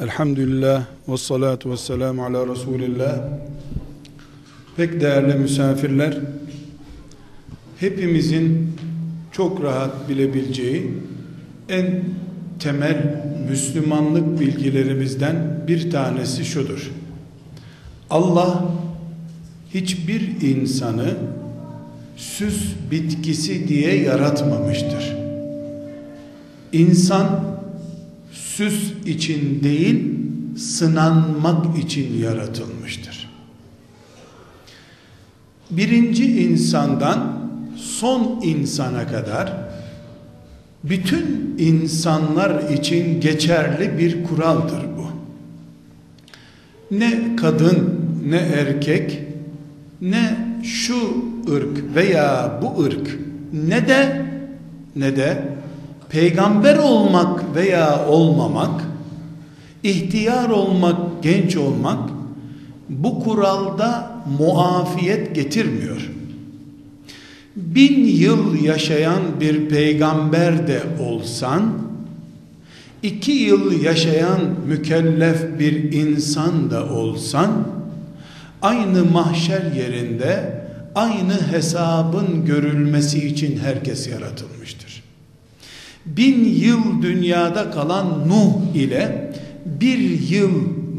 Elhamdülillah ve salatu ve selamu ala Resulillah. Pek değerli misafirler, hepimizin çok rahat bilebileceği en temel Müslümanlık bilgilerimizden bir tanesi şudur. Allah hiçbir insanı süs bitkisi diye yaratmamıştır. İnsan süs için değil sınanmak için yaratılmıştır. Birinci insandan son insana kadar bütün insanlar için geçerli bir kuraldır bu. Ne kadın ne erkek ne şu ırk veya bu ırk ne de ne de peygamber olmak veya olmamak ihtiyar olmak genç olmak bu kuralda muafiyet getirmiyor bin yıl yaşayan bir peygamber de olsan iki yıl yaşayan mükellef bir insan da olsan aynı mahşer yerinde aynı hesabın görülmesi için herkes yaratılmıştır. Bin yıl dünyada kalan Nuh ile bir yıl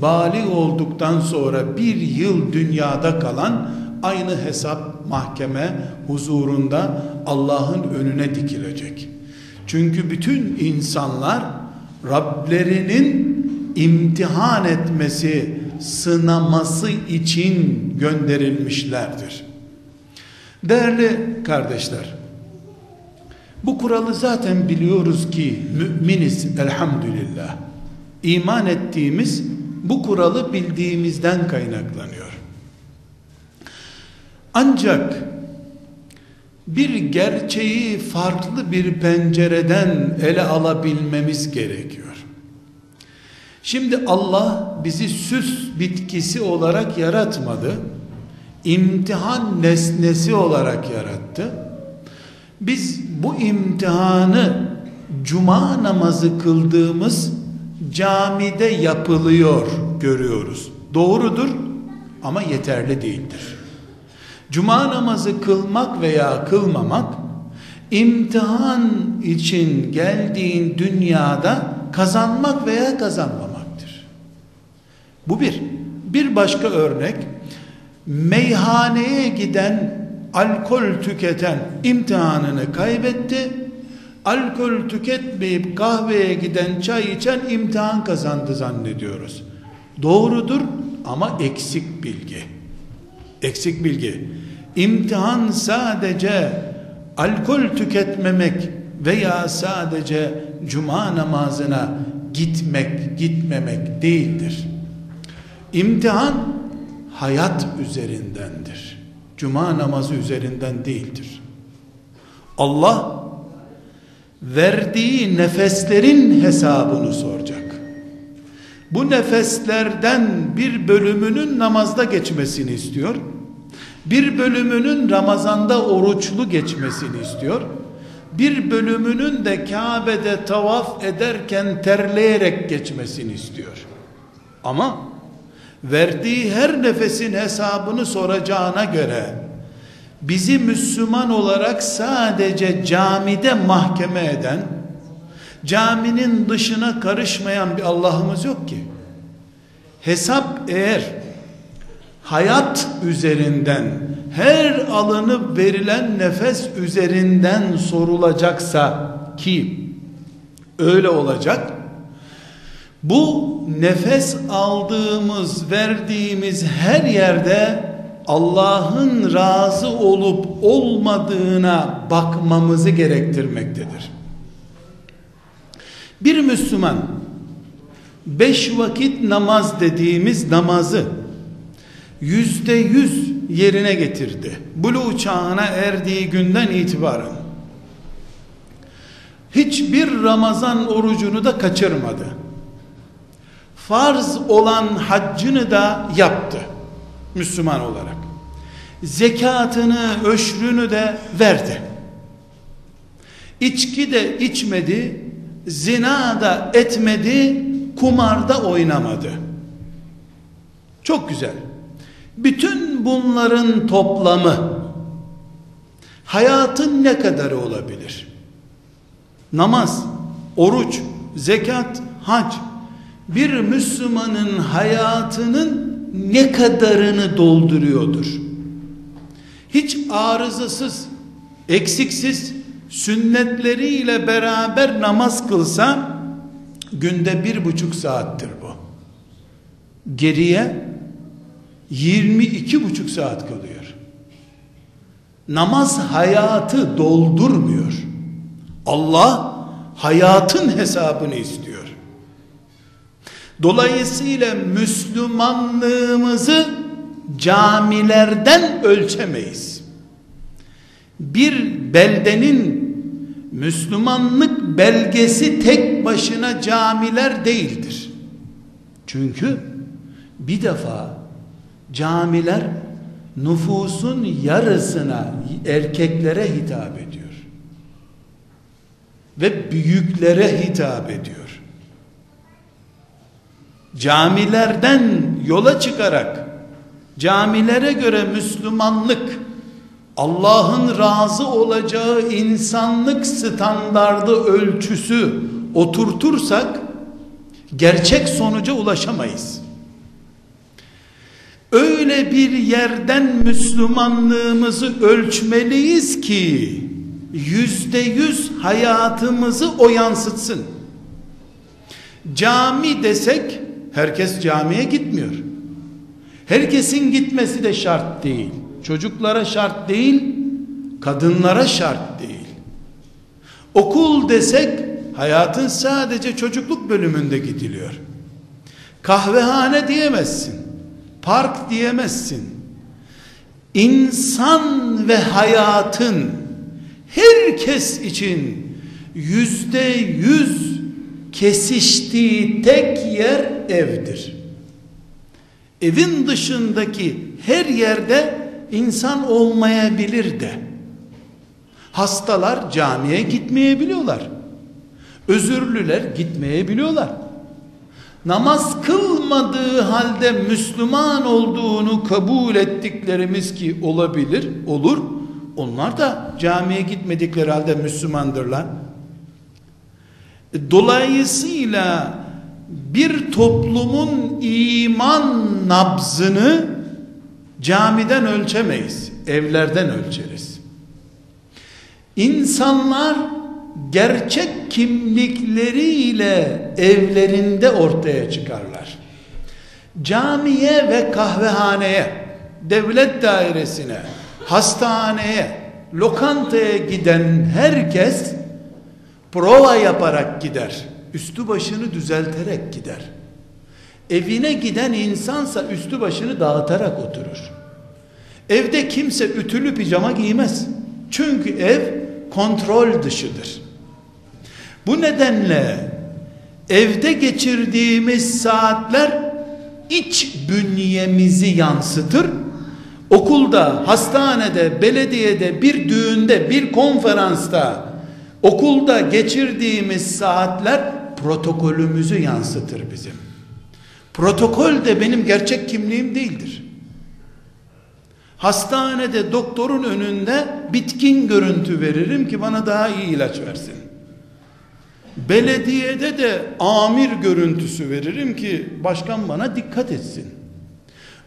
bali olduktan sonra bir yıl dünyada kalan aynı hesap mahkeme huzurunda Allah'ın önüne dikilecek. Çünkü bütün insanlar Rablerinin imtihan etmesi, sınaması için gönderilmişlerdir. Değerli kardeşler, bu kuralı zaten biliyoruz ki müminiz elhamdülillah. İman ettiğimiz bu kuralı bildiğimizden kaynaklanıyor. Ancak bir gerçeği farklı bir pencereden ele alabilmemiz gerekiyor. Şimdi Allah bizi süs bitkisi olarak yaratmadı. İmtihan nesnesi olarak yarattı. Biz bu imtihanı cuma namazı kıldığımız camide yapılıyor görüyoruz. Doğrudur ama yeterli değildir. Cuma namazı kılmak veya kılmamak imtihan için geldiğin dünyada kazanmak veya kazanmamaktır. Bu bir. Bir başka örnek meyhaneye giden alkol tüketen imtihanını kaybetti. Alkol tüketmeyip kahveye giden çay içen imtihan kazandı zannediyoruz. Doğrudur ama eksik bilgi. Eksik bilgi. İmtihan sadece alkol tüketmemek veya sadece cuma namazına gitmek, gitmemek değildir. İmtihan hayat üzerindendir. Cuma namazı üzerinden değildir. Allah verdiği nefeslerin hesabını soracak. Bu nefeslerden bir bölümünün namazda geçmesini istiyor. Bir bölümünün Ramazan'da oruçlu geçmesini istiyor. Bir bölümünün de Kabe'de tavaf ederken terleyerek geçmesini istiyor. Ama verdiği her nefesin hesabını soracağına göre bizi Müslüman olarak sadece camide mahkeme eden caminin dışına karışmayan bir Allah'ımız yok ki. Hesap eğer hayat üzerinden her alınıp verilen nefes üzerinden sorulacaksa ki öyle olacak bu nefes aldığımız verdiğimiz her yerde Allah'ın razı olup olmadığına bakmamızı gerektirmektedir. Bir Müslüman beş vakit namaz dediğimiz namazı yüzde yüz yerine getirdi. Bulu çağına erdiği günden itibaren hiçbir Ramazan orucunu da kaçırmadı. Farz olan haccını da yaptı Müslüman olarak. Zekatını, öşrünü de verdi. İçki de içmedi, zina da etmedi, kumarda oynamadı. Çok güzel. Bütün bunların toplamı hayatın ne kadarı olabilir? Namaz, oruç, zekat, hac bir Müslümanın hayatının ne kadarını dolduruyordur? Hiç arızasız, eksiksiz sünnetleriyle beraber namaz kılsa günde bir buçuk saattir bu. Geriye 22 buçuk saat kalıyor. Namaz hayatı doldurmuyor. Allah hayatın hesabını istiyor. Dolayısıyla Müslümanlığımızı camilerden ölçemeyiz. Bir beldenin Müslümanlık belgesi tek başına camiler değildir. Çünkü bir defa camiler nüfusun yarısına erkeklere hitap ediyor. Ve büyüklere hitap ediyor. Camilerden yola çıkarak camilere göre Müslümanlık Allah'ın razı olacağı insanlık standardı ölçüsü oturtursak gerçek sonuca ulaşamayız. Öyle bir yerden Müslümanlığımızı ölçmeliyiz ki yüzde yüz hayatımızı o yansıtsın. Cami desek herkes camiye gitmiyor. Herkesin gitmesi de şart değil. Çocuklara şart değil, kadınlara şart değil. Okul desek hayatın sadece çocukluk bölümünde gidiliyor. Kahvehane diyemezsin. Park diyemezsin. İnsan ve hayatın herkes için yüzde yüz kesiştiği tek yer evdir. Evin dışındaki her yerde insan olmayabilir de. Hastalar camiye gitmeyebiliyorlar. Özürlüler gitmeyebiliyorlar. Namaz kılmadığı halde Müslüman olduğunu kabul ettiklerimiz ki olabilir, olur. Onlar da camiye gitmedikleri halde Müslümandırlar. Dolayısıyla bir toplumun iman nabzını camiden ölçemeyiz. Evlerden ölçeriz. İnsanlar gerçek kimlikleriyle evlerinde ortaya çıkarlar. Camiye ve kahvehaneye, devlet dairesine, hastaneye, lokantaya giden herkes prova yaparak gider. Üstü başını düzelterek gider. Evine giden insansa üstü başını dağıtarak oturur. Evde kimse ütülü pijama giymez. Çünkü ev kontrol dışıdır. Bu nedenle evde geçirdiğimiz saatler iç bünyemizi yansıtır. Okulda, hastanede, belediyede, bir düğünde, bir konferansta, okulda geçirdiğimiz saatler protokolümüzü yansıtır bizim. Protokol de benim gerçek kimliğim değildir. Hastanede doktorun önünde bitkin görüntü veririm ki bana daha iyi ilaç versin. Belediyede de amir görüntüsü veririm ki başkan bana dikkat etsin.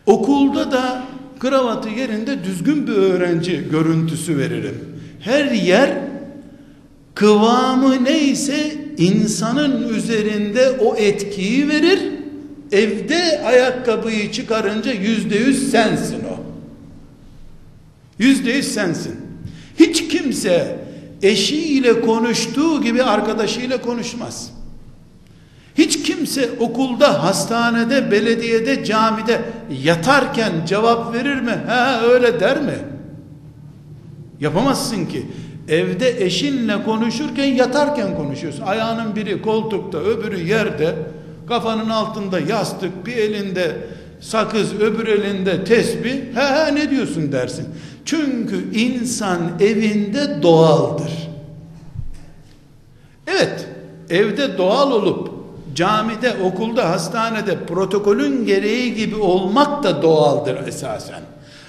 Okulda da kravatı yerinde düzgün bir öğrenci görüntüsü veririm. Her yer kıvamı neyse insanın üzerinde o etkiyi verir. Evde ayakkabıyı çıkarınca yüzde yüz sensin o. Yüzde yüz sensin. Hiç kimse eşiyle konuştuğu gibi arkadaşıyla konuşmaz. Hiç kimse okulda, hastanede, belediyede, camide yatarken cevap verir mi? Ha öyle der mi? Yapamazsın ki. Evde eşinle konuşurken yatarken konuşuyorsun. Ayağının biri koltukta, öbürü yerde, kafanın altında yastık, bir elinde sakız, öbür elinde tesbih. He he ne diyorsun dersin. Çünkü insan evinde doğaldır. Evet, evde doğal olup camide, okulda, hastanede protokolün gereği gibi olmak da doğaldır esasen.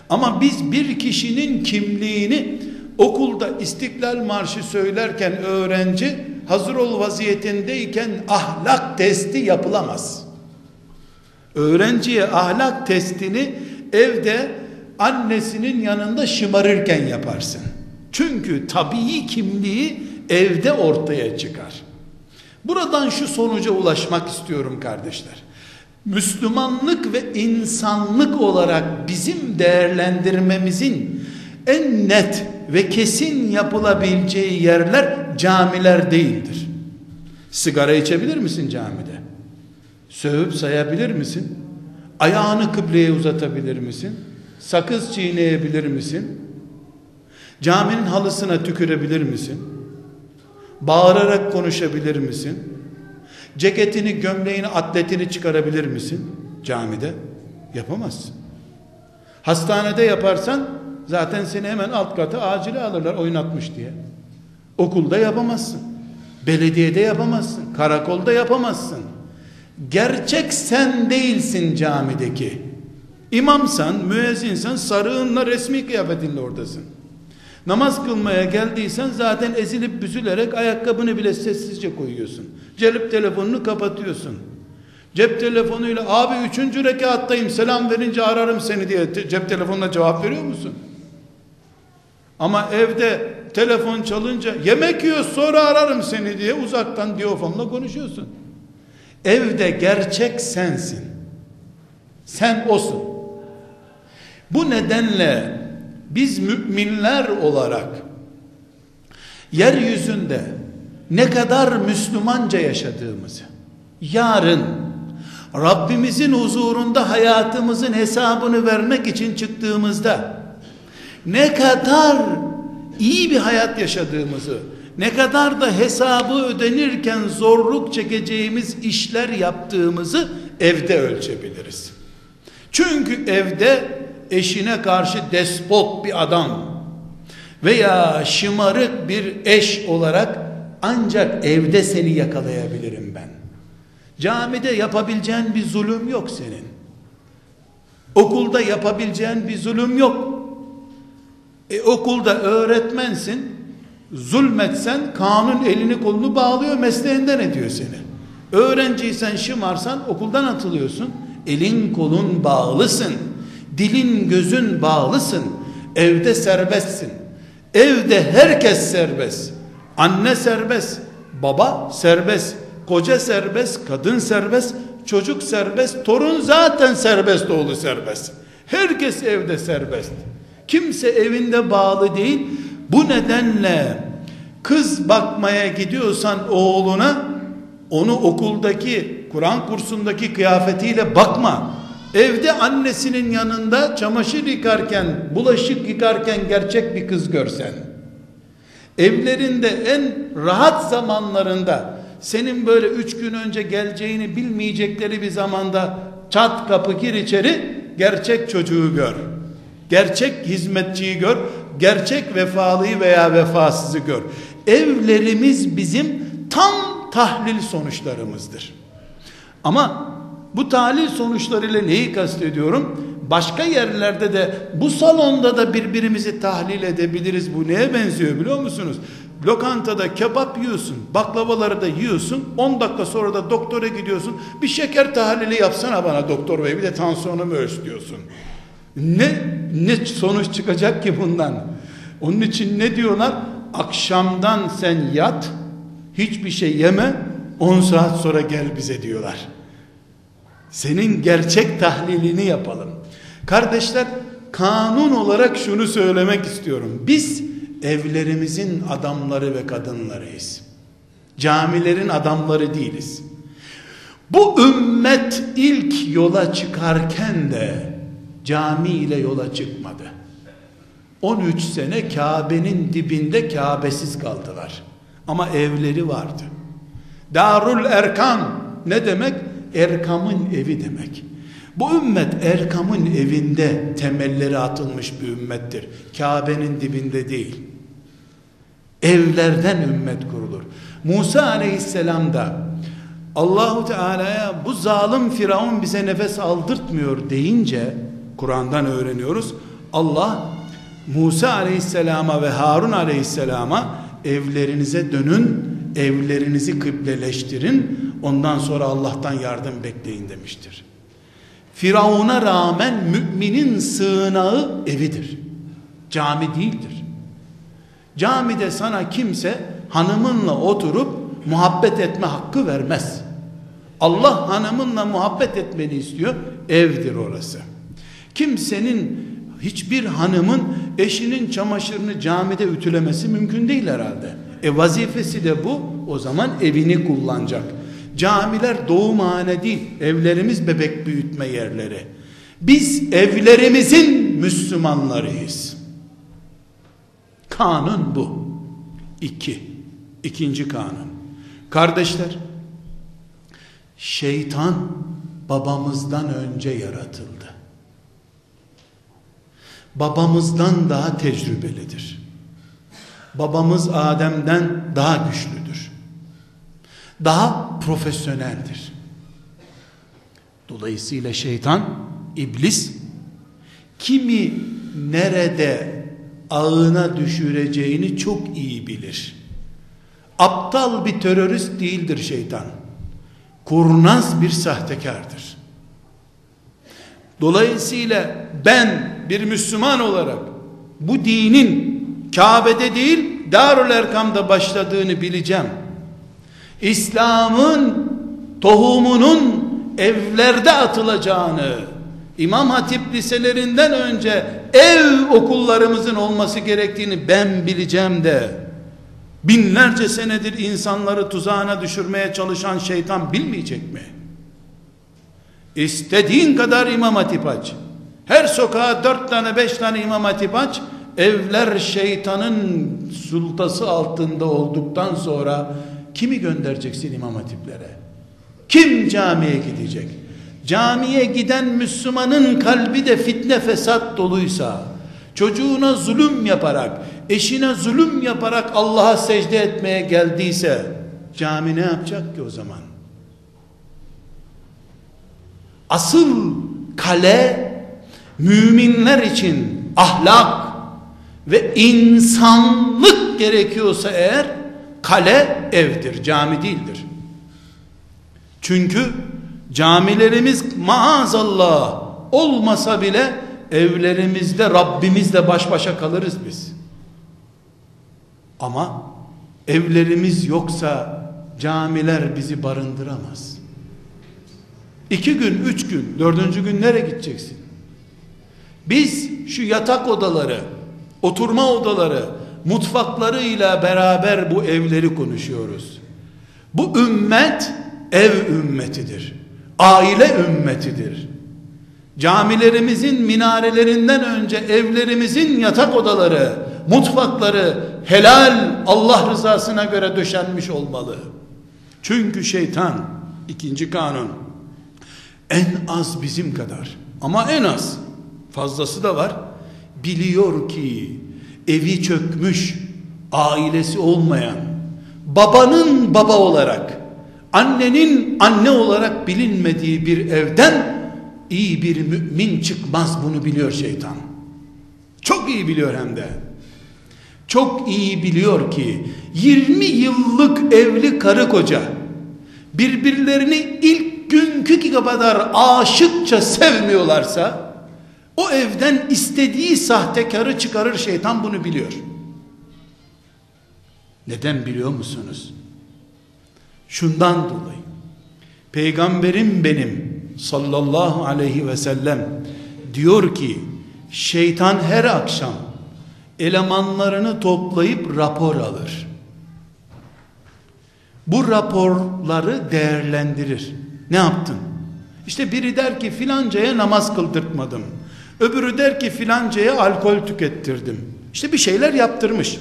Ama biz bir kişinin kimliğini okulda İstiklal Marşı söylerken öğrenci hazır ol vaziyetindeyken ahlak testi yapılamaz. Öğrenciye ahlak testini evde annesinin yanında şımarırken yaparsın. Çünkü tabii kimliği evde ortaya çıkar. Buradan şu sonuca ulaşmak istiyorum kardeşler. Müslümanlık ve insanlık olarak bizim değerlendirmemizin en net ve kesin yapılabileceği yerler camiler değildir. Sigara içebilir misin camide? Sövüp sayabilir misin? Ayağını kıbleye uzatabilir misin? Sakız çiğneyebilir misin? Caminin halısına tükürebilir misin? Bağırarak konuşabilir misin? Ceketini, gömleğini, atletini çıkarabilir misin? Camide yapamazsın. Hastanede yaparsan zaten seni hemen alt kata acile alırlar oynatmış diye. Okulda yapamazsın. Belediyede yapamazsın. Karakolda yapamazsın. Gerçek sen değilsin camideki. İmamsan, müezzinsen sarığınla resmi kıyafetinle oradasın. Namaz kılmaya geldiysen zaten ezilip büzülerek ayakkabını bile sessizce koyuyorsun. Celip telefonunu kapatıyorsun. Cep telefonuyla abi üçüncü rekattayım selam verince ararım seni diye cep telefonuna cevap veriyor musun? Ama evde telefon çalınca yemek yiyor sonra ararım seni diye uzaktan diyofonla konuşuyorsun. Evde gerçek sensin. Sen osun. Bu nedenle biz müminler olarak yeryüzünde ne kadar Müslümanca yaşadığımızı yarın Rabbimizin huzurunda hayatımızın hesabını vermek için çıktığımızda ne kadar iyi bir hayat yaşadığımızı ne kadar da hesabı ödenirken zorluk çekeceğimiz işler yaptığımızı evde ölçebiliriz. Çünkü evde eşine karşı despot bir adam veya şımarık bir eş olarak ancak evde seni yakalayabilirim ben. Camide yapabileceğin bir zulüm yok senin. Okulda yapabileceğin bir zulüm yok. E, okulda öğretmensin. Zulmetsen kanun elini kolunu bağlıyor mesleğinden ediyor seni. Öğrenciysen şımarsan okuldan atılıyorsun. Elin kolun bağlısın. Dilin gözün bağlısın. Evde serbestsin. Evde herkes serbest. Anne serbest. Baba serbest. Koca serbest. Kadın serbest. Çocuk serbest. Torun zaten serbest oğlu serbest. Herkes evde serbest. Kimse evinde bağlı değil. Bu nedenle kız bakmaya gidiyorsan oğluna onu okuldaki Kur'an kursundaki kıyafetiyle bakma. Evde annesinin yanında çamaşır yıkarken, bulaşık yıkarken gerçek bir kız görsen. Evlerinde en rahat zamanlarında senin böyle üç gün önce geleceğini bilmeyecekleri bir zamanda çat kapı gir içeri gerçek çocuğu gör. Gerçek hizmetçiyi gör. Gerçek vefalıyı veya vefasızı gör. Evlerimiz bizim tam tahlil sonuçlarımızdır. Ama bu tahlil sonuçlarıyla neyi kastediyorum? Başka yerlerde de bu salonda da birbirimizi tahlil edebiliriz. Bu neye benziyor biliyor musunuz? Lokantada kebap yiyorsun, baklavaları da yiyorsun. 10 dakika sonra da doktora gidiyorsun. Bir şeker tahlili yapsana bana doktor bey. Bir de tansiyonumu ölç diyorsun. Ne ne sonuç çıkacak ki bundan? Onun için ne diyorlar? Akşamdan sen yat, hiçbir şey yeme, 10 saat sonra gel bize diyorlar. Senin gerçek tahlilini yapalım. Kardeşler, kanun olarak şunu söylemek istiyorum. Biz evlerimizin adamları ve kadınlarıyız. Camilerin adamları değiliz. Bu ümmet ilk yola çıkarken de cami ile yola çıkmadı. 13 sene Kabe'nin dibinde Kabe'siz kaldılar. Ama evleri vardı. Darul Erkam ne demek? Erkam'ın evi demek. Bu ümmet Erkam'ın evinde temelleri atılmış bir ümmettir. Kabe'nin dibinde değil. Evlerden ümmet kurulur. Musa aleyhisselam da Allahu Teala'ya bu zalim Firavun bize nefes aldırtmıyor deyince Kur'an'dan öğreniyoruz. Allah Musa Aleyhisselam'a ve Harun Aleyhisselam'a evlerinize dönün, evlerinizi kıbleleştirin, ondan sonra Allah'tan yardım bekleyin demiştir. Firavun'a rağmen müminin sığınağı evidir. Cami değildir. Camide sana kimse hanımınla oturup muhabbet etme hakkı vermez. Allah hanımınla muhabbet etmeni istiyor. Evdir orası. Kimsenin hiçbir hanımın eşinin çamaşırını camide ütülemesi mümkün değil herhalde. E vazifesi de bu. O zaman evini kullanacak. Camiler doğumhane değil. Evlerimiz bebek büyütme yerleri. Biz evlerimizin Müslümanlarıyız. Kanun bu. İki. İkinci kanun. Kardeşler, şeytan babamızdan önce yaratıldı. Babamızdan daha tecrübelidir. Babamız Adem'den daha güçlüdür. Daha profesyoneldir. Dolayısıyla şeytan, iblis kimi nerede ağına düşüreceğini çok iyi bilir. Aptal bir terörist değildir şeytan. Kurnaz bir sahtekardır. Dolayısıyla ben bir Müslüman olarak bu dinin Kabe'de değil Darül Erkam'da başladığını bileceğim. İslam'ın tohumunun evlerde atılacağını İmam Hatip liselerinden önce ev okullarımızın olması gerektiğini ben bileceğim de binlerce senedir insanları tuzağına düşürmeye çalışan şeytan bilmeyecek mi? İstediğin kadar imam hatip aç. Her sokağa dört tane beş tane imam hatip aç. Evler şeytanın sultası altında olduktan sonra kimi göndereceksin imam hatiplere? Kim camiye gidecek? Camiye giden Müslümanın kalbi de fitne fesat doluysa, çocuğuna zulüm yaparak, eşine zulüm yaparak Allah'a secde etmeye geldiyse cami ne yapacak ki o zaman? Asıl kale müminler için ahlak ve insanlık gerekiyorsa eğer kale evdir, cami değildir. Çünkü camilerimiz maazallah olmasa bile evlerimizde Rabbimizle baş başa kalırız biz. Ama evlerimiz yoksa camiler bizi barındıramaz. İki gün, üç gün, dördüncü gün nereye gideceksin? Biz şu yatak odaları, oturma odaları, mutfaklarıyla beraber bu evleri konuşuyoruz. Bu ümmet ev ümmetidir. Aile ümmetidir. Camilerimizin minarelerinden önce evlerimizin yatak odaları, mutfakları helal Allah rızasına göre döşenmiş olmalı. Çünkü şeytan ikinci kanun en az bizim kadar ama en az fazlası da var. Biliyor ki evi çökmüş ailesi olmayan babanın baba olarak annenin anne olarak bilinmediği bir evden iyi bir mümin çıkmaz bunu biliyor şeytan. Çok iyi biliyor hem de. Çok iyi biliyor ki 20 yıllık evli karı koca birbirlerini ilk günkü kadar aşıkça sevmiyorlarsa o evden istediği sahtekarı çıkarır şeytan bunu biliyor. Neden biliyor musunuz? Şundan dolayı. Peygamberim benim sallallahu aleyhi ve sellem diyor ki şeytan her akşam elemanlarını toplayıp rapor alır. Bu raporları değerlendirir. Ne yaptın? İşte biri der ki filancaya namaz kıldırtmadım. Öbürü der ki filancaya alkol tükettirdim. İşte bir şeyler yaptırmış.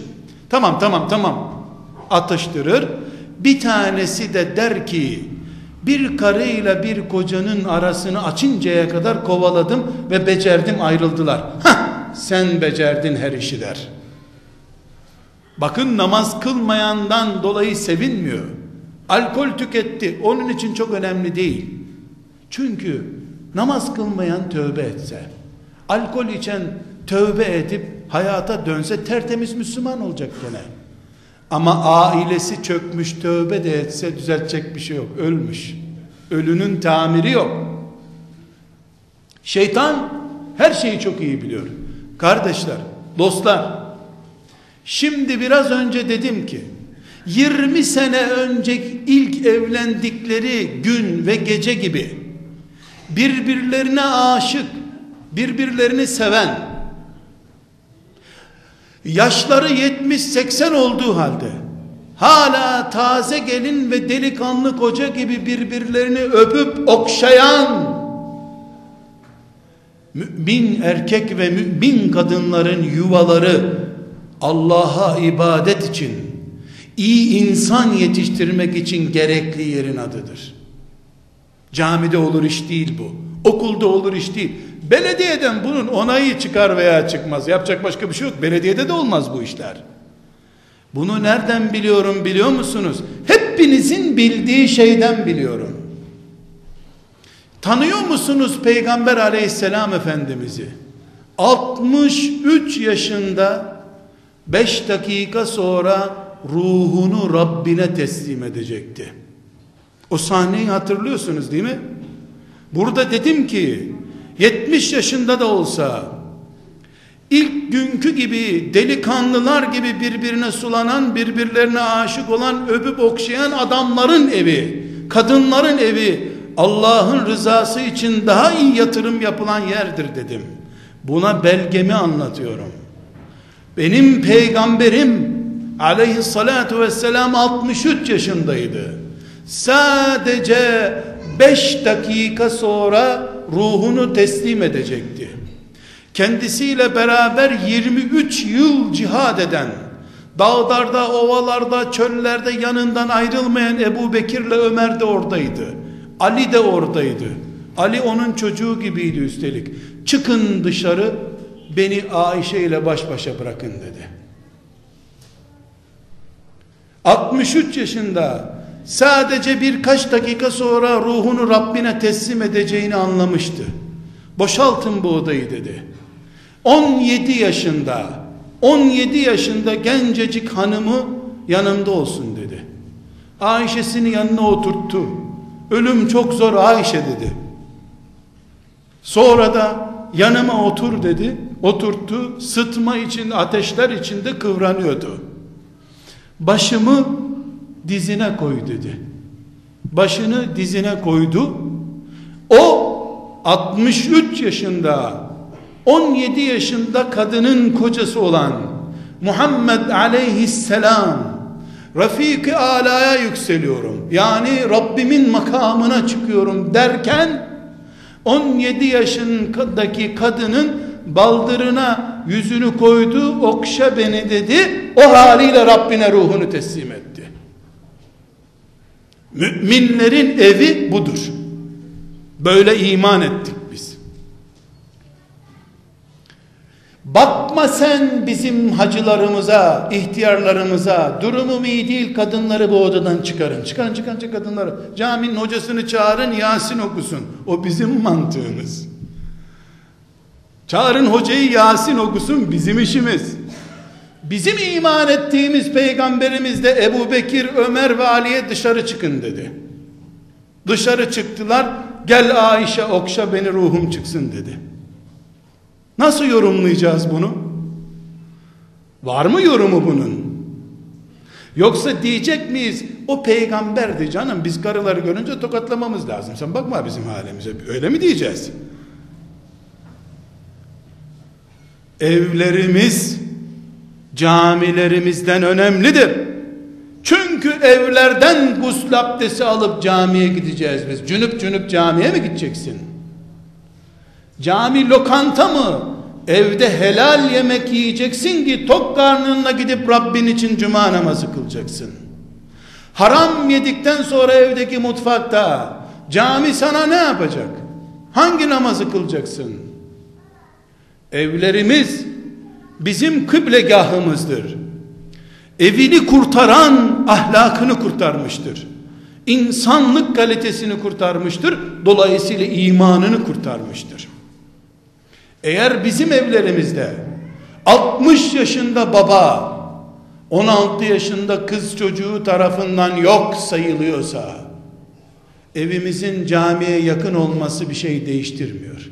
Tamam tamam tamam atıştırır. Bir tanesi de der ki bir karıyla bir kocanın arasını açıncaya kadar kovaladım ve becerdim ayrıldılar. Hah sen becerdin her işi der. Bakın namaz kılmayandan dolayı sevinmiyor. alkol tüketti. Onun için çok önemli değil. Çünkü namaz kılmayan tövbe etse, alkol içen tövbe edip hayata dönse tertemiz Müslüman olacak gene. Ama ailesi çökmüş tövbe de etse düzeltecek bir şey yok. Ölmüş. Ölünün tamiri yok. Şeytan her şeyi çok iyi biliyor. Kardeşler, dostlar, şimdi biraz önce dedim ki, 20 sene önce ilk evlendikleri gün ve gece gibi birbirlerine aşık, birbirlerini seven, yaşları 70-80 olduğu halde hala taze gelin ve delikanlı koca gibi birbirlerini öpüp okşayan mümin erkek ve mümin kadınların yuvaları Allah'a ibadet için iyi insan yetiştirmek için gerekli yerin adıdır. Camide olur iş değil bu. Okulda olur iş değil. Belediyeden bunun onayı çıkar veya çıkmaz. Yapacak başka bir şey yok. Belediyede de olmaz bu işler. Bunu nereden biliyorum biliyor musunuz? Hepinizin bildiği şeyden biliyorum. Tanıyor musunuz Peygamber aleyhisselam efendimizi? 63 yaşında 5 dakika sonra ruhunu Rabbine teslim edecekti. O sahneyi hatırlıyorsunuz değil mi? Burada dedim ki 70 yaşında da olsa ilk günkü gibi delikanlılar gibi birbirine sulanan, birbirlerine aşık olan, öpüp okşayan adamların evi, kadınların evi Allah'ın rızası için daha iyi yatırım yapılan yerdir dedim. Buna belgemi anlatıyorum. Benim peygamberim aleyhissalatu vesselam 63 yaşındaydı. Sadece 5 dakika sonra ruhunu teslim edecekti. Kendisiyle beraber 23 yıl cihad eden, dağlarda, ovalarda, çöllerde yanından ayrılmayan Ebu Bekir'le Ömer de oradaydı. Ali de oradaydı. Ali onun çocuğu gibiydi üstelik. Çıkın dışarı beni Ayşe ile baş başa bırakın dedi. 63 yaşında sadece birkaç dakika sonra ruhunu Rabbine teslim edeceğini anlamıştı. Boşaltın bu odayı dedi. 17 yaşında 17 yaşında gencecik hanımı yanımda olsun dedi. Ayşe'sini yanına oturttu. Ölüm çok zor Ayşe dedi. Sonra da yanıma otur dedi. Oturttu. Sıtma için ateşler içinde kıvranıyordu. Başımı dizine koy dedi. Başını dizine koydu. O 63 yaşında 17 yaşında kadının kocası olan Muhammed aleyhisselam Rafik-i alaya yükseliyorum. Yani Rabbimin makamına çıkıyorum derken 17 yaşındaki kadının baldırına yüzünü koydu, okşa beni dedi. O haliyle Rabbine ruhunu teslim etti. Müminlerin evi budur. Böyle iman ettik biz. Bakma sen bizim hacılarımıza, ihtiyarlarımıza, durumum iyi değil kadınları bu odadan çıkarın. Çıkarın çıkarın çıkarın kadınları. Caminin hocasını çağırın Yasin okusun. O bizim mantığımız. Çağırın hocayı Yasin okusun bizim işimiz. Bizim iman ettiğimiz peygamberimiz de Ebu Bekir, Ömer ve Ali'ye dışarı çıkın dedi. Dışarı çıktılar. Gel Ayşe okşa beni ruhum çıksın dedi. Nasıl yorumlayacağız bunu? Var mı yorumu bunun? Yoksa diyecek miyiz o peygamberdi canım biz karıları görünce tokatlamamız lazım. Sen bakma bizim halimize. Öyle mi diyeceğiz? Evlerimiz camilerimizden önemlidir. Çünkü evlerden gusül abdesti alıp camiye gideceğiz biz. Cünüp cünüp camiye mi gideceksin? Cami lokanta mı? Evde helal yemek yiyeceksin ki tok karnınla gidip Rabbin için cuma namazı kılacaksın. Haram yedikten sonra evdeki mutfakta cami sana ne yapacak? Hangi namazı kılacaksın? Evlerimiz bizim kıblegahımızdır. Evini kurtaran ahlakını kurtarmıştır. insanlık kalitesini kurtarmıştır. Dolayısıyla imanını kurtarmıştır. Eğer bizim evlerimizde 60 yaşında baba 16 yaşında kız çocuğu tarafından yok sayılıyorsa evimizin camiye yakın olması bir şey değiştirmiyor.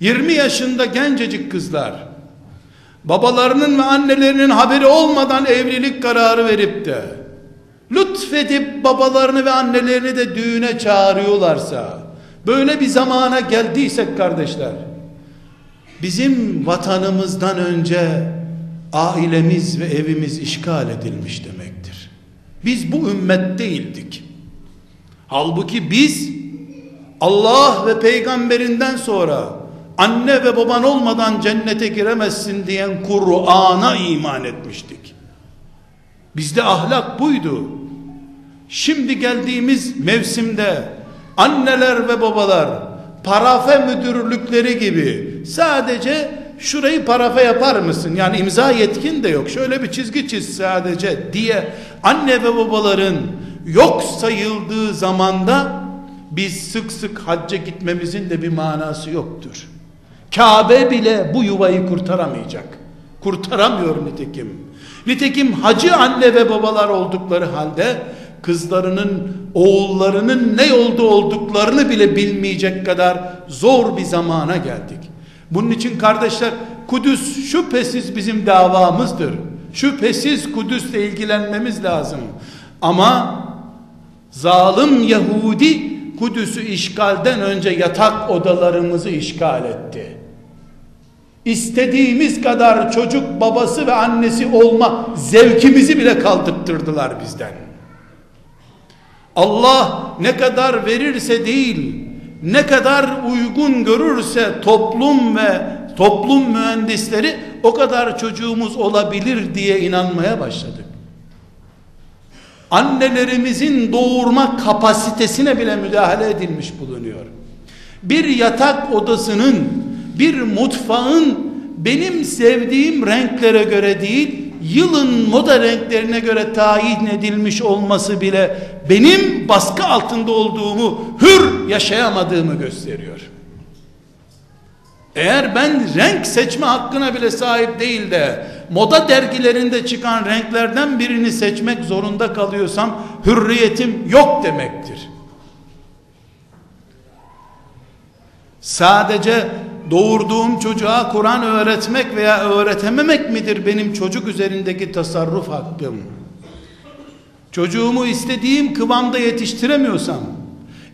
20 yaşında gencecik kızlar babalarının ve annelerinin haberi olmadan evlilik kararı verip de lütfedip babalarını ve annelerini de düğüne çağırıyorlarsa böyle bir zamana geldiysek kardeşler bizim vatanımızdan önce ailemiz ve evimiz işgal edilmiş demektir. Biz bu ümmet değildik. Halbuki biz Allah ve peygamberinden sonra anne ve baban olmadan cennete giremezsin diyen Kur'an'a iman etmiştik. Bizde ahlak buydu. Şimdi geldiğimiz mevsimde anneler ve babalar parafe müdürlükleri gibi sadece şurayı parafe yapar mısın? Yani imza yetkin de yok. Şöyle bir çizgi çiz sadece diye anne ve babaların yok sayıldığı zamanda biz sık sık hacca gitmemizin de bir manası yoktur. Kabe bile bu yuvayı kurtaramayacak. Kurtaramıyor nitekim. Nitekim hacı anne ve babalar oldukları halde kızlarının, oğullarının ne yolda olduklarını bile bilmeyecek kadar zor bir zamana geldik. Bunun için kardeşler Kudüs şüphesiz bizim davamızdır. Şüphesiz Kudüs'le ilgilenmemiz lazım. Ama zalim Yahudi Kudüs'ü işgalden önce yatak odalarımızı işgal etti. İstediğimiz kadar çocuk babası ve annesi olma zevkimizi bile kaldırttırdılar bizden. Allah ne kadar verirse değil, ne kadar uygun görürse toplum ve toplum mühendisleri o kadar çocuğumuz olabilir diye inanmaya başladık. Annelerimizin doğurma kapasitesine bile müdahale edilmiş bulunuyor. Bir yatak odasının, bir mutfağın benim sevdiğim renklere göre değil, yılın moda renklerine göre tayin edilmiş olması bile benim baskı altında olduğumu, hür yaşayamadığımı gösteriyor. Eğer ben renk seçme hakkına bile sahip değil de moda dergilerinde çıkan renklerden birini seçmek zorunda kalıyorsam hürriyetim yok demektir. Sadece doğurduğum çocuğa Kur'an öğretmek veya öğretememek midir benim çocuk üzerindeki tasarruf hakkım? Çocuğumu istediğim kıvamda yetiştiremiyorsam,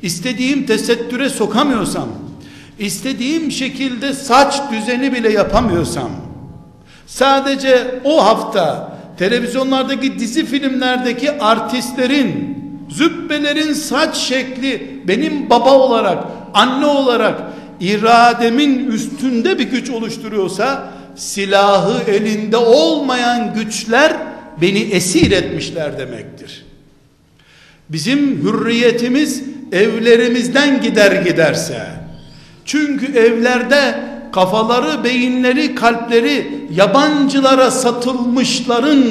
istediğim tesettüre sokamıyorsam, istediğim şekilde saç düzeni bile yapamıyorsam, sadece o hafta televizyonlardaki dizi filmlerdeki artistlerin, zübbelerin saç şekli benim baba olarak, anne olarak irademin üstünde bir güç oluşturuyorsa silahı elinde olmayan güçler beni esir etmişler demektir. Bizim hürriyetimiz evlerimizden gider giderse çünkü evlerde kafaları, beyinleri, kalpleri yabancılara satılmışların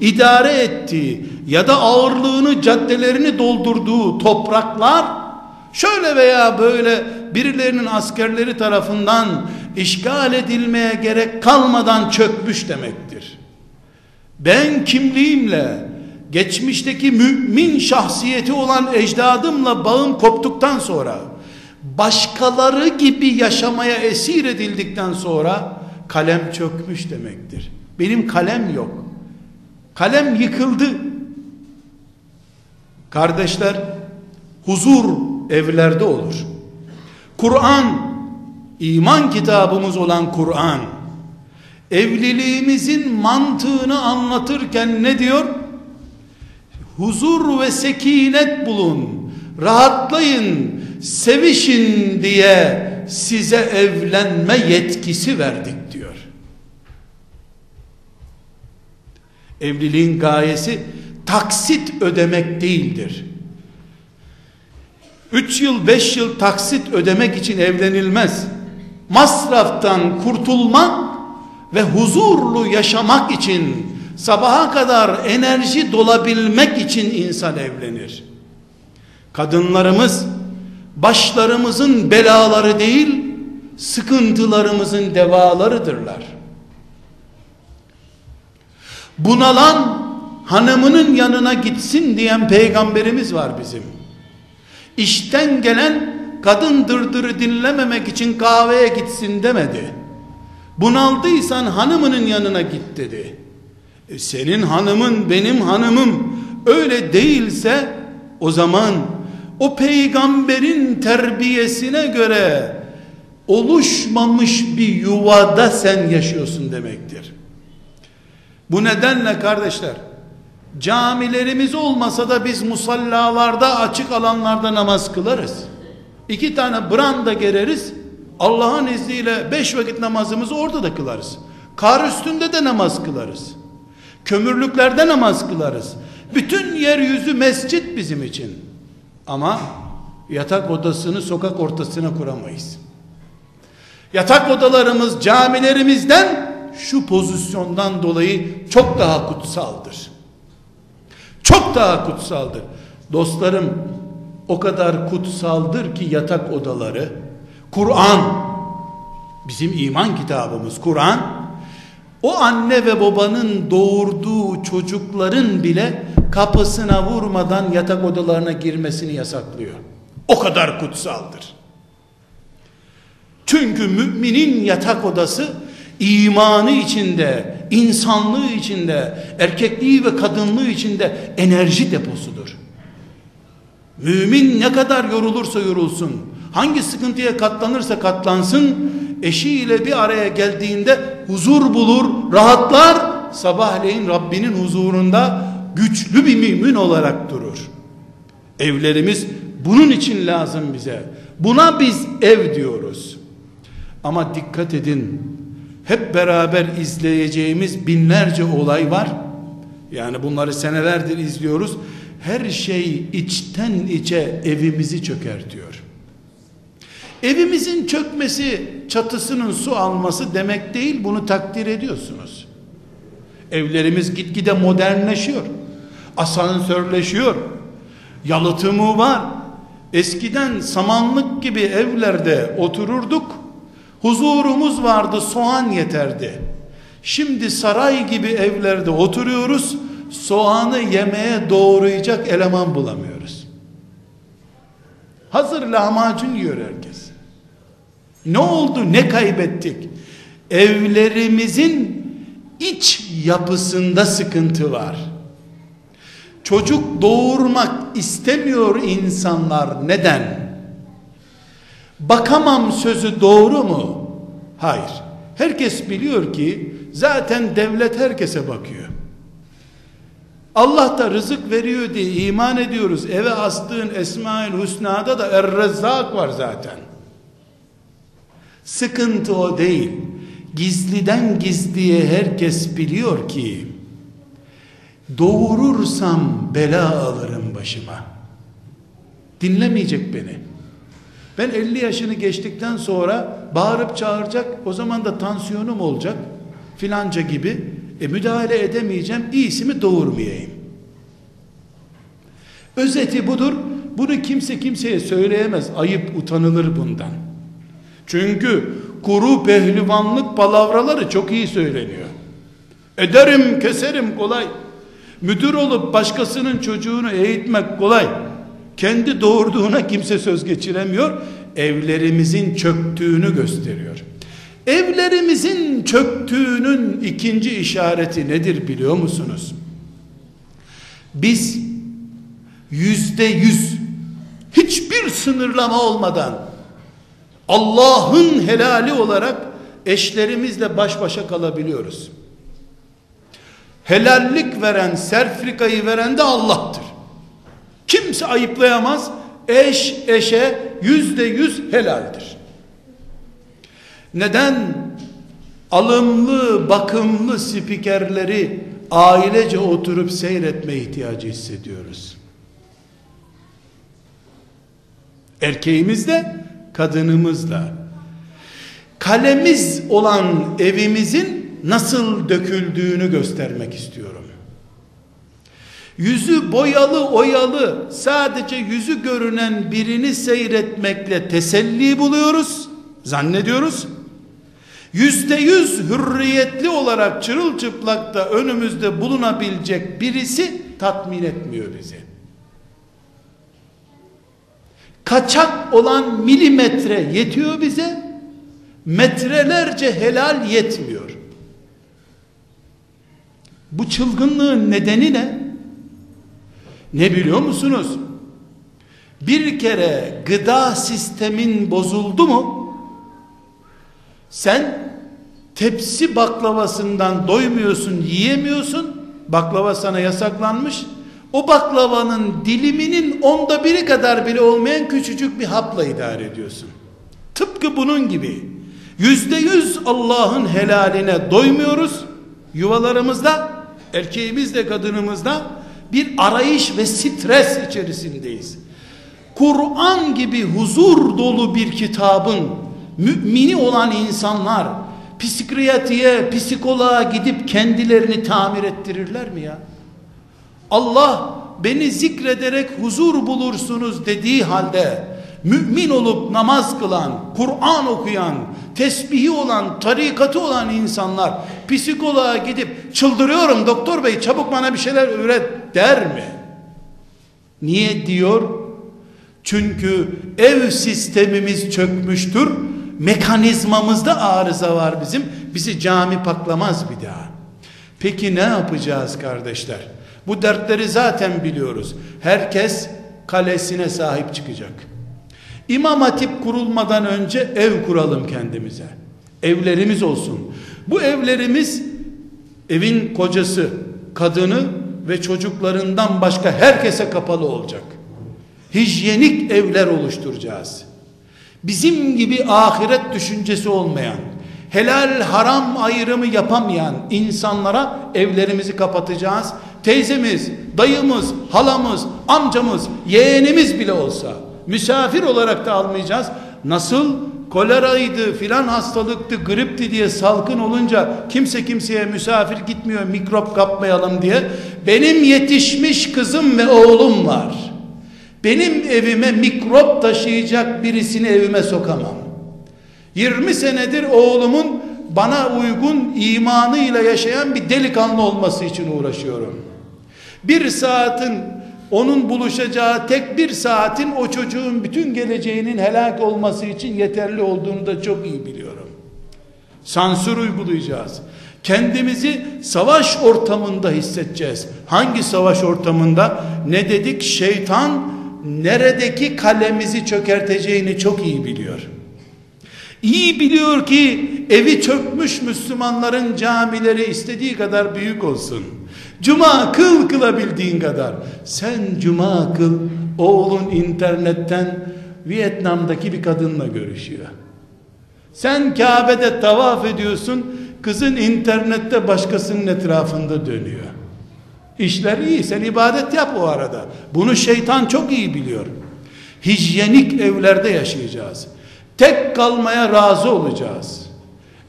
idare ettiği ya da ağırlığını caddelerini doldurduğu topraklar şöyle veya böyle birilerinin askerleri tarafından işgal edilmeye gerek kalmadan çökmüş demektir. Ben kimliğimle geçmişteki mümin şahsiyeti olan ecdadımla bağım koptuktan sonra başkaları gibi yaşamaya esir edildikten sonra kalem çökmüş demektir. Benim kalem yok. Kalem yıkıldı. Kardeşler huzur evlerde olur. Kur'an iman kitabımız olan Kur'an evliliğimizin mantığını anlatırken ne diyor? Huzur ve sekinet bulun. Rahatlayın, sevişin diye size evlenme yetkisi verdik diyor. Evliliğin gayesi taksit ödemek değildir. Üç yıl beş yıl taksit ödemek için evlenilmez. Masraftan kurtulmak ve huzurlu yaşamak için sabaha kadar enerji dolabilmek için insan evlenir. Kadınlarımız başlarımızın belaları değil, sıkıntılarımızın devalarıdırlar. Bunalan hanımının yanına gitsin diyen peygamberimiz var bizim. İşten gelen kadın dırdırı dinlememek için kahveye gitsin demedi. Bunaldıysan hanımının yanına git dedi. E senin hanımın benim hanımım öyle değilse o zaman o peygamberin terbiyesine göre oluşmamış bir yuvada sen yaşıyorsun demektir. Bu nedenle kardeşler camilerimiz olmasa da biz musallalarda açık alanlarda namaz kılarız. İki tane branda gereriz. Allah'ın izniyle beş vakit namazımızı orada da kılarız. Kar üstünde de namaz kılarız. Kömürlüklerde namaz kılarız. Bütün yeryüzü mescit bizim için. Ama yatak odasını sokak ortasına kuramayız. Yatak odalarımız camilerimizden şu pozisyondan dolayı çok daha kutsaldır. Çok daha kutsaldır. Dostlarım o kadar kutsaldır ki yatak odaları Kur'an bizim iman kitabımız Kur'an o anne ve babanın doğurduğu çocukların bile kapısına vurmadan yatak odalarına girmesini yasaklıyor. O kadar kutsaldır. Çünkü müminin yatak odası imanı içinde, insanlığı içinde, erkekliği ve kadınlığı içinde enerji deposudur. Mümin ne kadar yorulursa yorulsun, hangi sıkıntıya katlanırsa katlansın, eşiyle bir araya geldiğinde huzur bulur, rahatlar, sabahleyin Rabbinin huzurunda güçlü bir mümin olarak durur. Evlerimiz bunun için lazım bize. Buna biz ev diyoruz. Ama dikkat edin, hep beraber izleyeceğimiz binlerce olay var. Yani bunları senelerdir izliyoruz. Her şey içten içe evimizi çökertiyor. Evimizin çökmesi, çatısının su alması demek değil, bunu takdir ediyorsunuz. Evlerimiz gitgide modernleşiyor. Asansörleşiyor. Yalıtımı var. Eskiden samanlık gibi evlerde otururduk. Huzurumuz vardı, soğan yeterdi. Şimdi saray gibi evlerde oturuyoruz. Soğanı yemeye doğrayacak eleman bulamıyoruz. Hazır lahmacun yiyor herkes. Ne oldu? Ne kaybettik? Evlerimizin iç yapısında sıkıntı var. Çocuk doğurmak istemiyor insanlar. Neden? Bakamam sözü doğru mu? Hayır. Herkes biliyor ki zaten devlet herkese bakıyor. Allah da rızık veriyor diye iman ediyoruz. Eve astığın Esmaül Hüsna'da da Er-Rezzak var zaten. Sıkıntı o değil. Gizliden gizliye herkes biliyor ki doğurursam bela alırım başıma. Dinlemeyecek beni. Ben 50 yaşını geçtikten sonra bağırıp çağıracak, o zaman da tansiyonum olacak filanca gibi. E müdahale edemeyeceğim, iyisi mi doğurmayayım. Özeti budur. Bunu kimse kimseye söyleyemez. Ayıp utanılır bundan. Çünkü kuru pehlivanlık palavraları çok iyi söyleniyor. Ederim keserim kolay. Müdür olup başkasının çocuğunu eğitmek kolay. Kendi doğurduğuna kimse söz geçiremiyor. Evlerimizin çöktüğünü gösteriyor. Evlerimizin çöktüğünün ikinci işareti nedir biliyor musunuz? Biz yüzde yüz hiçbir sınırlama olmadan Allah'ın helali olarak eşlerimizle baş başa kalabiliyoruz. Helallik veren, serfrikayı veren de Allah'tır. Kimse ayıplayamaz. Eş eşe yüzde yüz helaldir. Neden? Alımlı, bakımlı spikerleri ailece oturup seyretme ihtiyacı hissediyoruz. Erkeğimizle, kadınımızla. Kalemiz olan evimizin nasıl döküldüğünü göstermek istiyorum. Yüzü boyalı oyalı sadece yüzü görünen birini seyretmekle teselli buluyoruz, zannediyoruz. Yüzde yüz hürriyetli olarak çırılçıplakta önümüzde bulunabilecek birisi tatmin etmiyor bizi. Kaçak olan milimetre yetiyor bize, metrelerce helal yetmiyor. Bu çılgınlığın nedeni ne? Ne biliyor musunuz? Bir kere gıda sistemin bozuldu mu sen tepsi baklavasından doymuyorsun, yiyemiyorsun. Baklava sana yasaklanmış. O baklavanın diliminin onda biri kadar bile olmayan küçücük bir hapla idare ediyorsun. Tıpkı bunun gibi. Yüzde yüz Allah'ın helaline doymuyoruz. Yuvalarımızda, erkeğimizde, kadınımızda bir arayış ve stres içerisindeyiz. Kur'an gibi huzur dolu bir kitabın mümini olan insanlar psikiyatriye, psikoloğa gidip kendilerini tamir ettirirler mi ya? Allah beni zikrederek huzur bulursunuz dediği halde mümin olup namaz kılan, Kur'an okuyan, tesbihi olan, tarikatı olan insanlar psikoloğa gidip çıldırıyorum doktor bey çabuk bana bir şeyler öğret der mi? Niye diyor? Çünkü ev sistemimiz çökmüştür. Mekanizmamızda arıza var bizim. Bizi cami paklamaz bir daha. Peki ne yapacağız kardeşler? Bu dertleri zaten biliyoruz. Herkes kalesine sahip çıkacak. İmam hatip kurulmadan önce ev kuralım kendimize. Evlerimiz olsun. Bu evlerimiz evin kocası, kadını ve çocuklarından başka herkese kapalı olacak. Hijyenik evler oluşturacağız. Bizim gibi ahiret düşüncesi olmayan, helal haram ayrımı yapamayan insanlara evlerimizi kapatacağız. Teyzemiz, dayımız, halamız, amcamız, yeğenimiz bile olsa misafir olarak da almayacağız. Nasıl koleraydı filan hastalıktı gripti diye salgın olunca kimse kimseye misafir gitmiyor mikrop kapmayalım diye. Benim yetişmiş kızım ve oğlum var. Benim evime mikrop taşıyacak birisini evime sokamam. 20 senedir oğlumun bana uygun imanıyla yaşayan bir delikanlı olması için uğraşıyorum. Bir saatin onun buluşacağı tek bir saatin o çocuğun bütün geleceğinin helak olması için yeterli olduğunu da çok iyi biliyorum. Sansür uygulayacağız. Kendimizi savaş ortamında hissedeceğiz. Hangi savaş ortamında? Ne dedik? Şeytan neredeki kalemizi çökerteceğini çok iyi biliyor. İyi biliyor ki evi çökmüş Müslümanların camileri istediği kadar büyük olsun. Cuma kıl kılabildiğin kadar. Sen cuma kıl oğlun internetten Vietnam'daki bir kadınla görüşüyor. Sen Kabe'de tavaf ediyorsun. Kızın internette başkasının etrafında dönüyor. İşler iyi. Sen ibadet yap o arada. Bunu şeytan çok iyi biliyor. Hijyenik evlerde yaşayacağız. Tek kalmaya razı olacağız.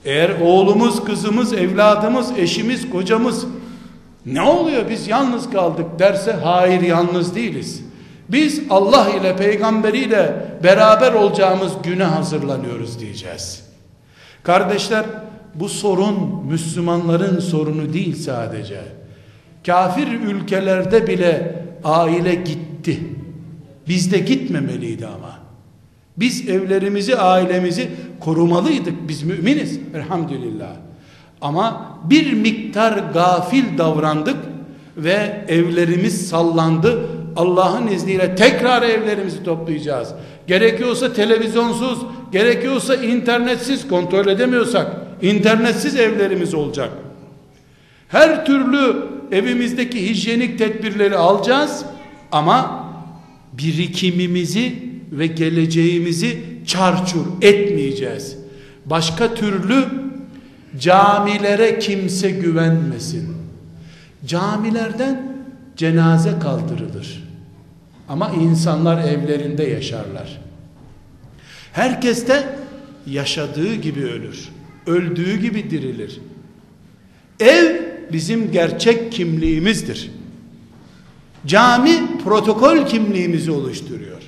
Eğer oğlumuz, kızımız, evladımız, eşimiz, kocamız ne oluyor biz yalnız kaldık derse hayır yalnız değiliz. Biz Allah ile peygamberiyle beraber olacağımız güne hazırlanıyoruz diyeceğiz. Kardeşler bu sorun Müslümanların sorunu değil sadece. Kafir ülkelerde bile aile gitti. Bizde gitmemeliydi ama. Biz evlerimizi, ailemizi korumalıydık. Biz müminiz. Elhamdülillah. Ama bir miktar gafil davrandık ve evlerimiz sallandı. Allah'ın izniyle tekrar evlerimizi toplayacağız. Gerekiyorsa televizyonsuz, gerekiyorsa internetsiz kontrol edemiyorsak internetsiz evlerimiz olacak. Her türlü evimizdeki hijyenik tedbirleri alacağız ama birikimimizi ve geleceğimizi çarçur etmeyeceğiz. Başka türlü camilere kimse güvenmesin. Camilerden cenaze kaldırılır. Ama insanlar evlerinde yaşarlar. Herkes de yaşadığı gibi ölür. Öldüğü gibi dirilir. Ev bizim gerçek kimliğimizdir. Cami protokol kimliğimizi oluşturuyor.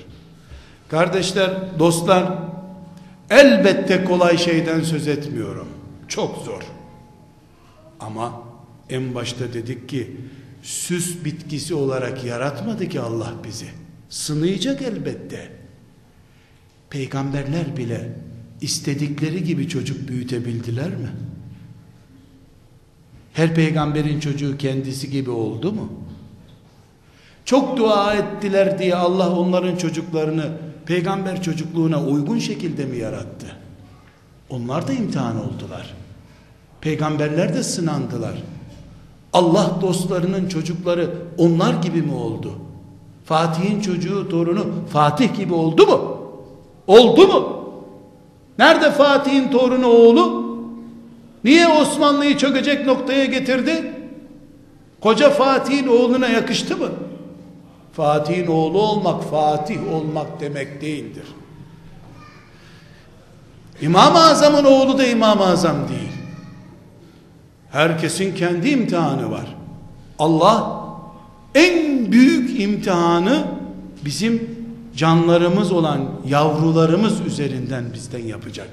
Kardeşler, dostlar, elbette kolay şeyden söz etmiyorum. Çok zor. Ama en başta dedik ki süs bitkisi olarak yaratmadı ki Allah bizi. Sınayacak elbette. Peygamberler bile istedikleri gibi çocuk büyütebildiler mi? Her peygamberin çocuğu kendisi gibi oldu mu? Çok dua ettiler diye Allah onların çocuklarını peygamber çocukluğuna uygun şekilde mi yarattı? Onlar da imtihan oldular. Peygamberler de sınandılar. Allah dostlarının çocukları onlar gibi mi oldu? Fatih'in çocuğu torunu Fatih gibi oldu mu? Oldu mu? Nerede Fatih'in torunu oğlu? Niye Osmanlı'yı çökecek noktaya getirdi? Koca Fatih'in oğluna yakıştı mı? Fatih'in oğlu olmak, Fatih olmak demek değildir. İmam-ı Azam'ın oğlu da İmam-ı Azam değil. Herkesin kendi imtihanı var. Allah en büyük imtihanı bizim canlarımız olan yavrularımız üzerinden bizden yapacak.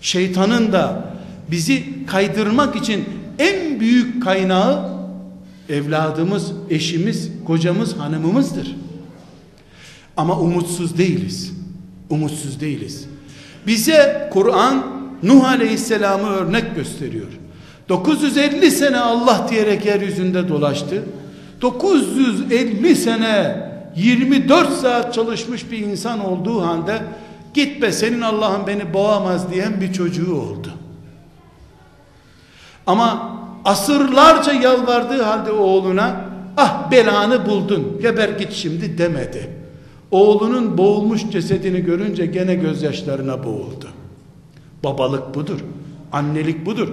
Şeytanın da bizi kaydırmak için en büyük kaynağı evladımız, eşimiz, kocamız, hanımımızdır. Ama umutsuz değiliz. Umutsuz değiliz. Bize Kur'an Nuh Aleyhisselam'ı örnek gösteriyor. 950 sene Allah diyerek yeryüzünde dolaştı. 950 sene 24 saat çalışmış bir insan olduğu halde git be senin Allah'ın beni boğamaz diyen bir çocuğu oldu. Ama asırlarca yalvardığı halde oğluna ah belanı buldun geber git şimdi demedi. Oğlunun boğulmuş cesedini görünce gene gözyaşlarına boğuldu. Babalık budur. Annelik budur.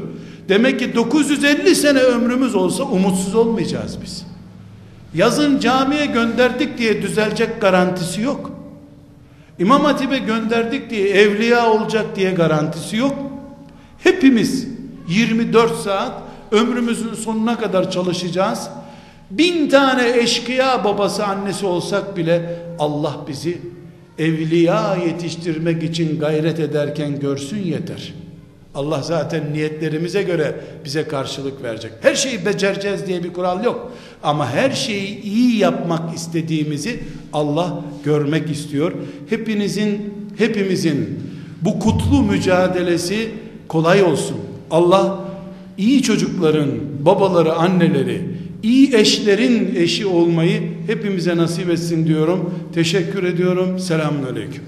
Demek ki 950 sene ömrümüz olsa umutsuz olmayacağız biz. Yazın camiye gönderdik diye düzelecek garantisi yok. İmam Hatip'e gönderdik diye evliya olacak diye garantisi yok. Hepimiz 24 saat ömrümüzün sonuna kadar çalışacağız. Bin tane eşkıya babası annesi olsak bile Allah bizi evliya yetiştirmek için gayret ederken görsün yeter. Allah zaten niyetlerimize göre bize karşılık verecek. Her şeyi becereceğiz diye bir kural yok. Ama her şeyi iyi yapmak istediğimizi Allah görmek istiyor. Hepinizin, hepimizin bu kutlu mücadelesi kolay olsun. Allah iyi çocukların babaları, anneleri, iyi eşlerin eşi olmayı hepimize nasip etsin diyorum. Teşekkür ediyorum. Selamun Aleyküm.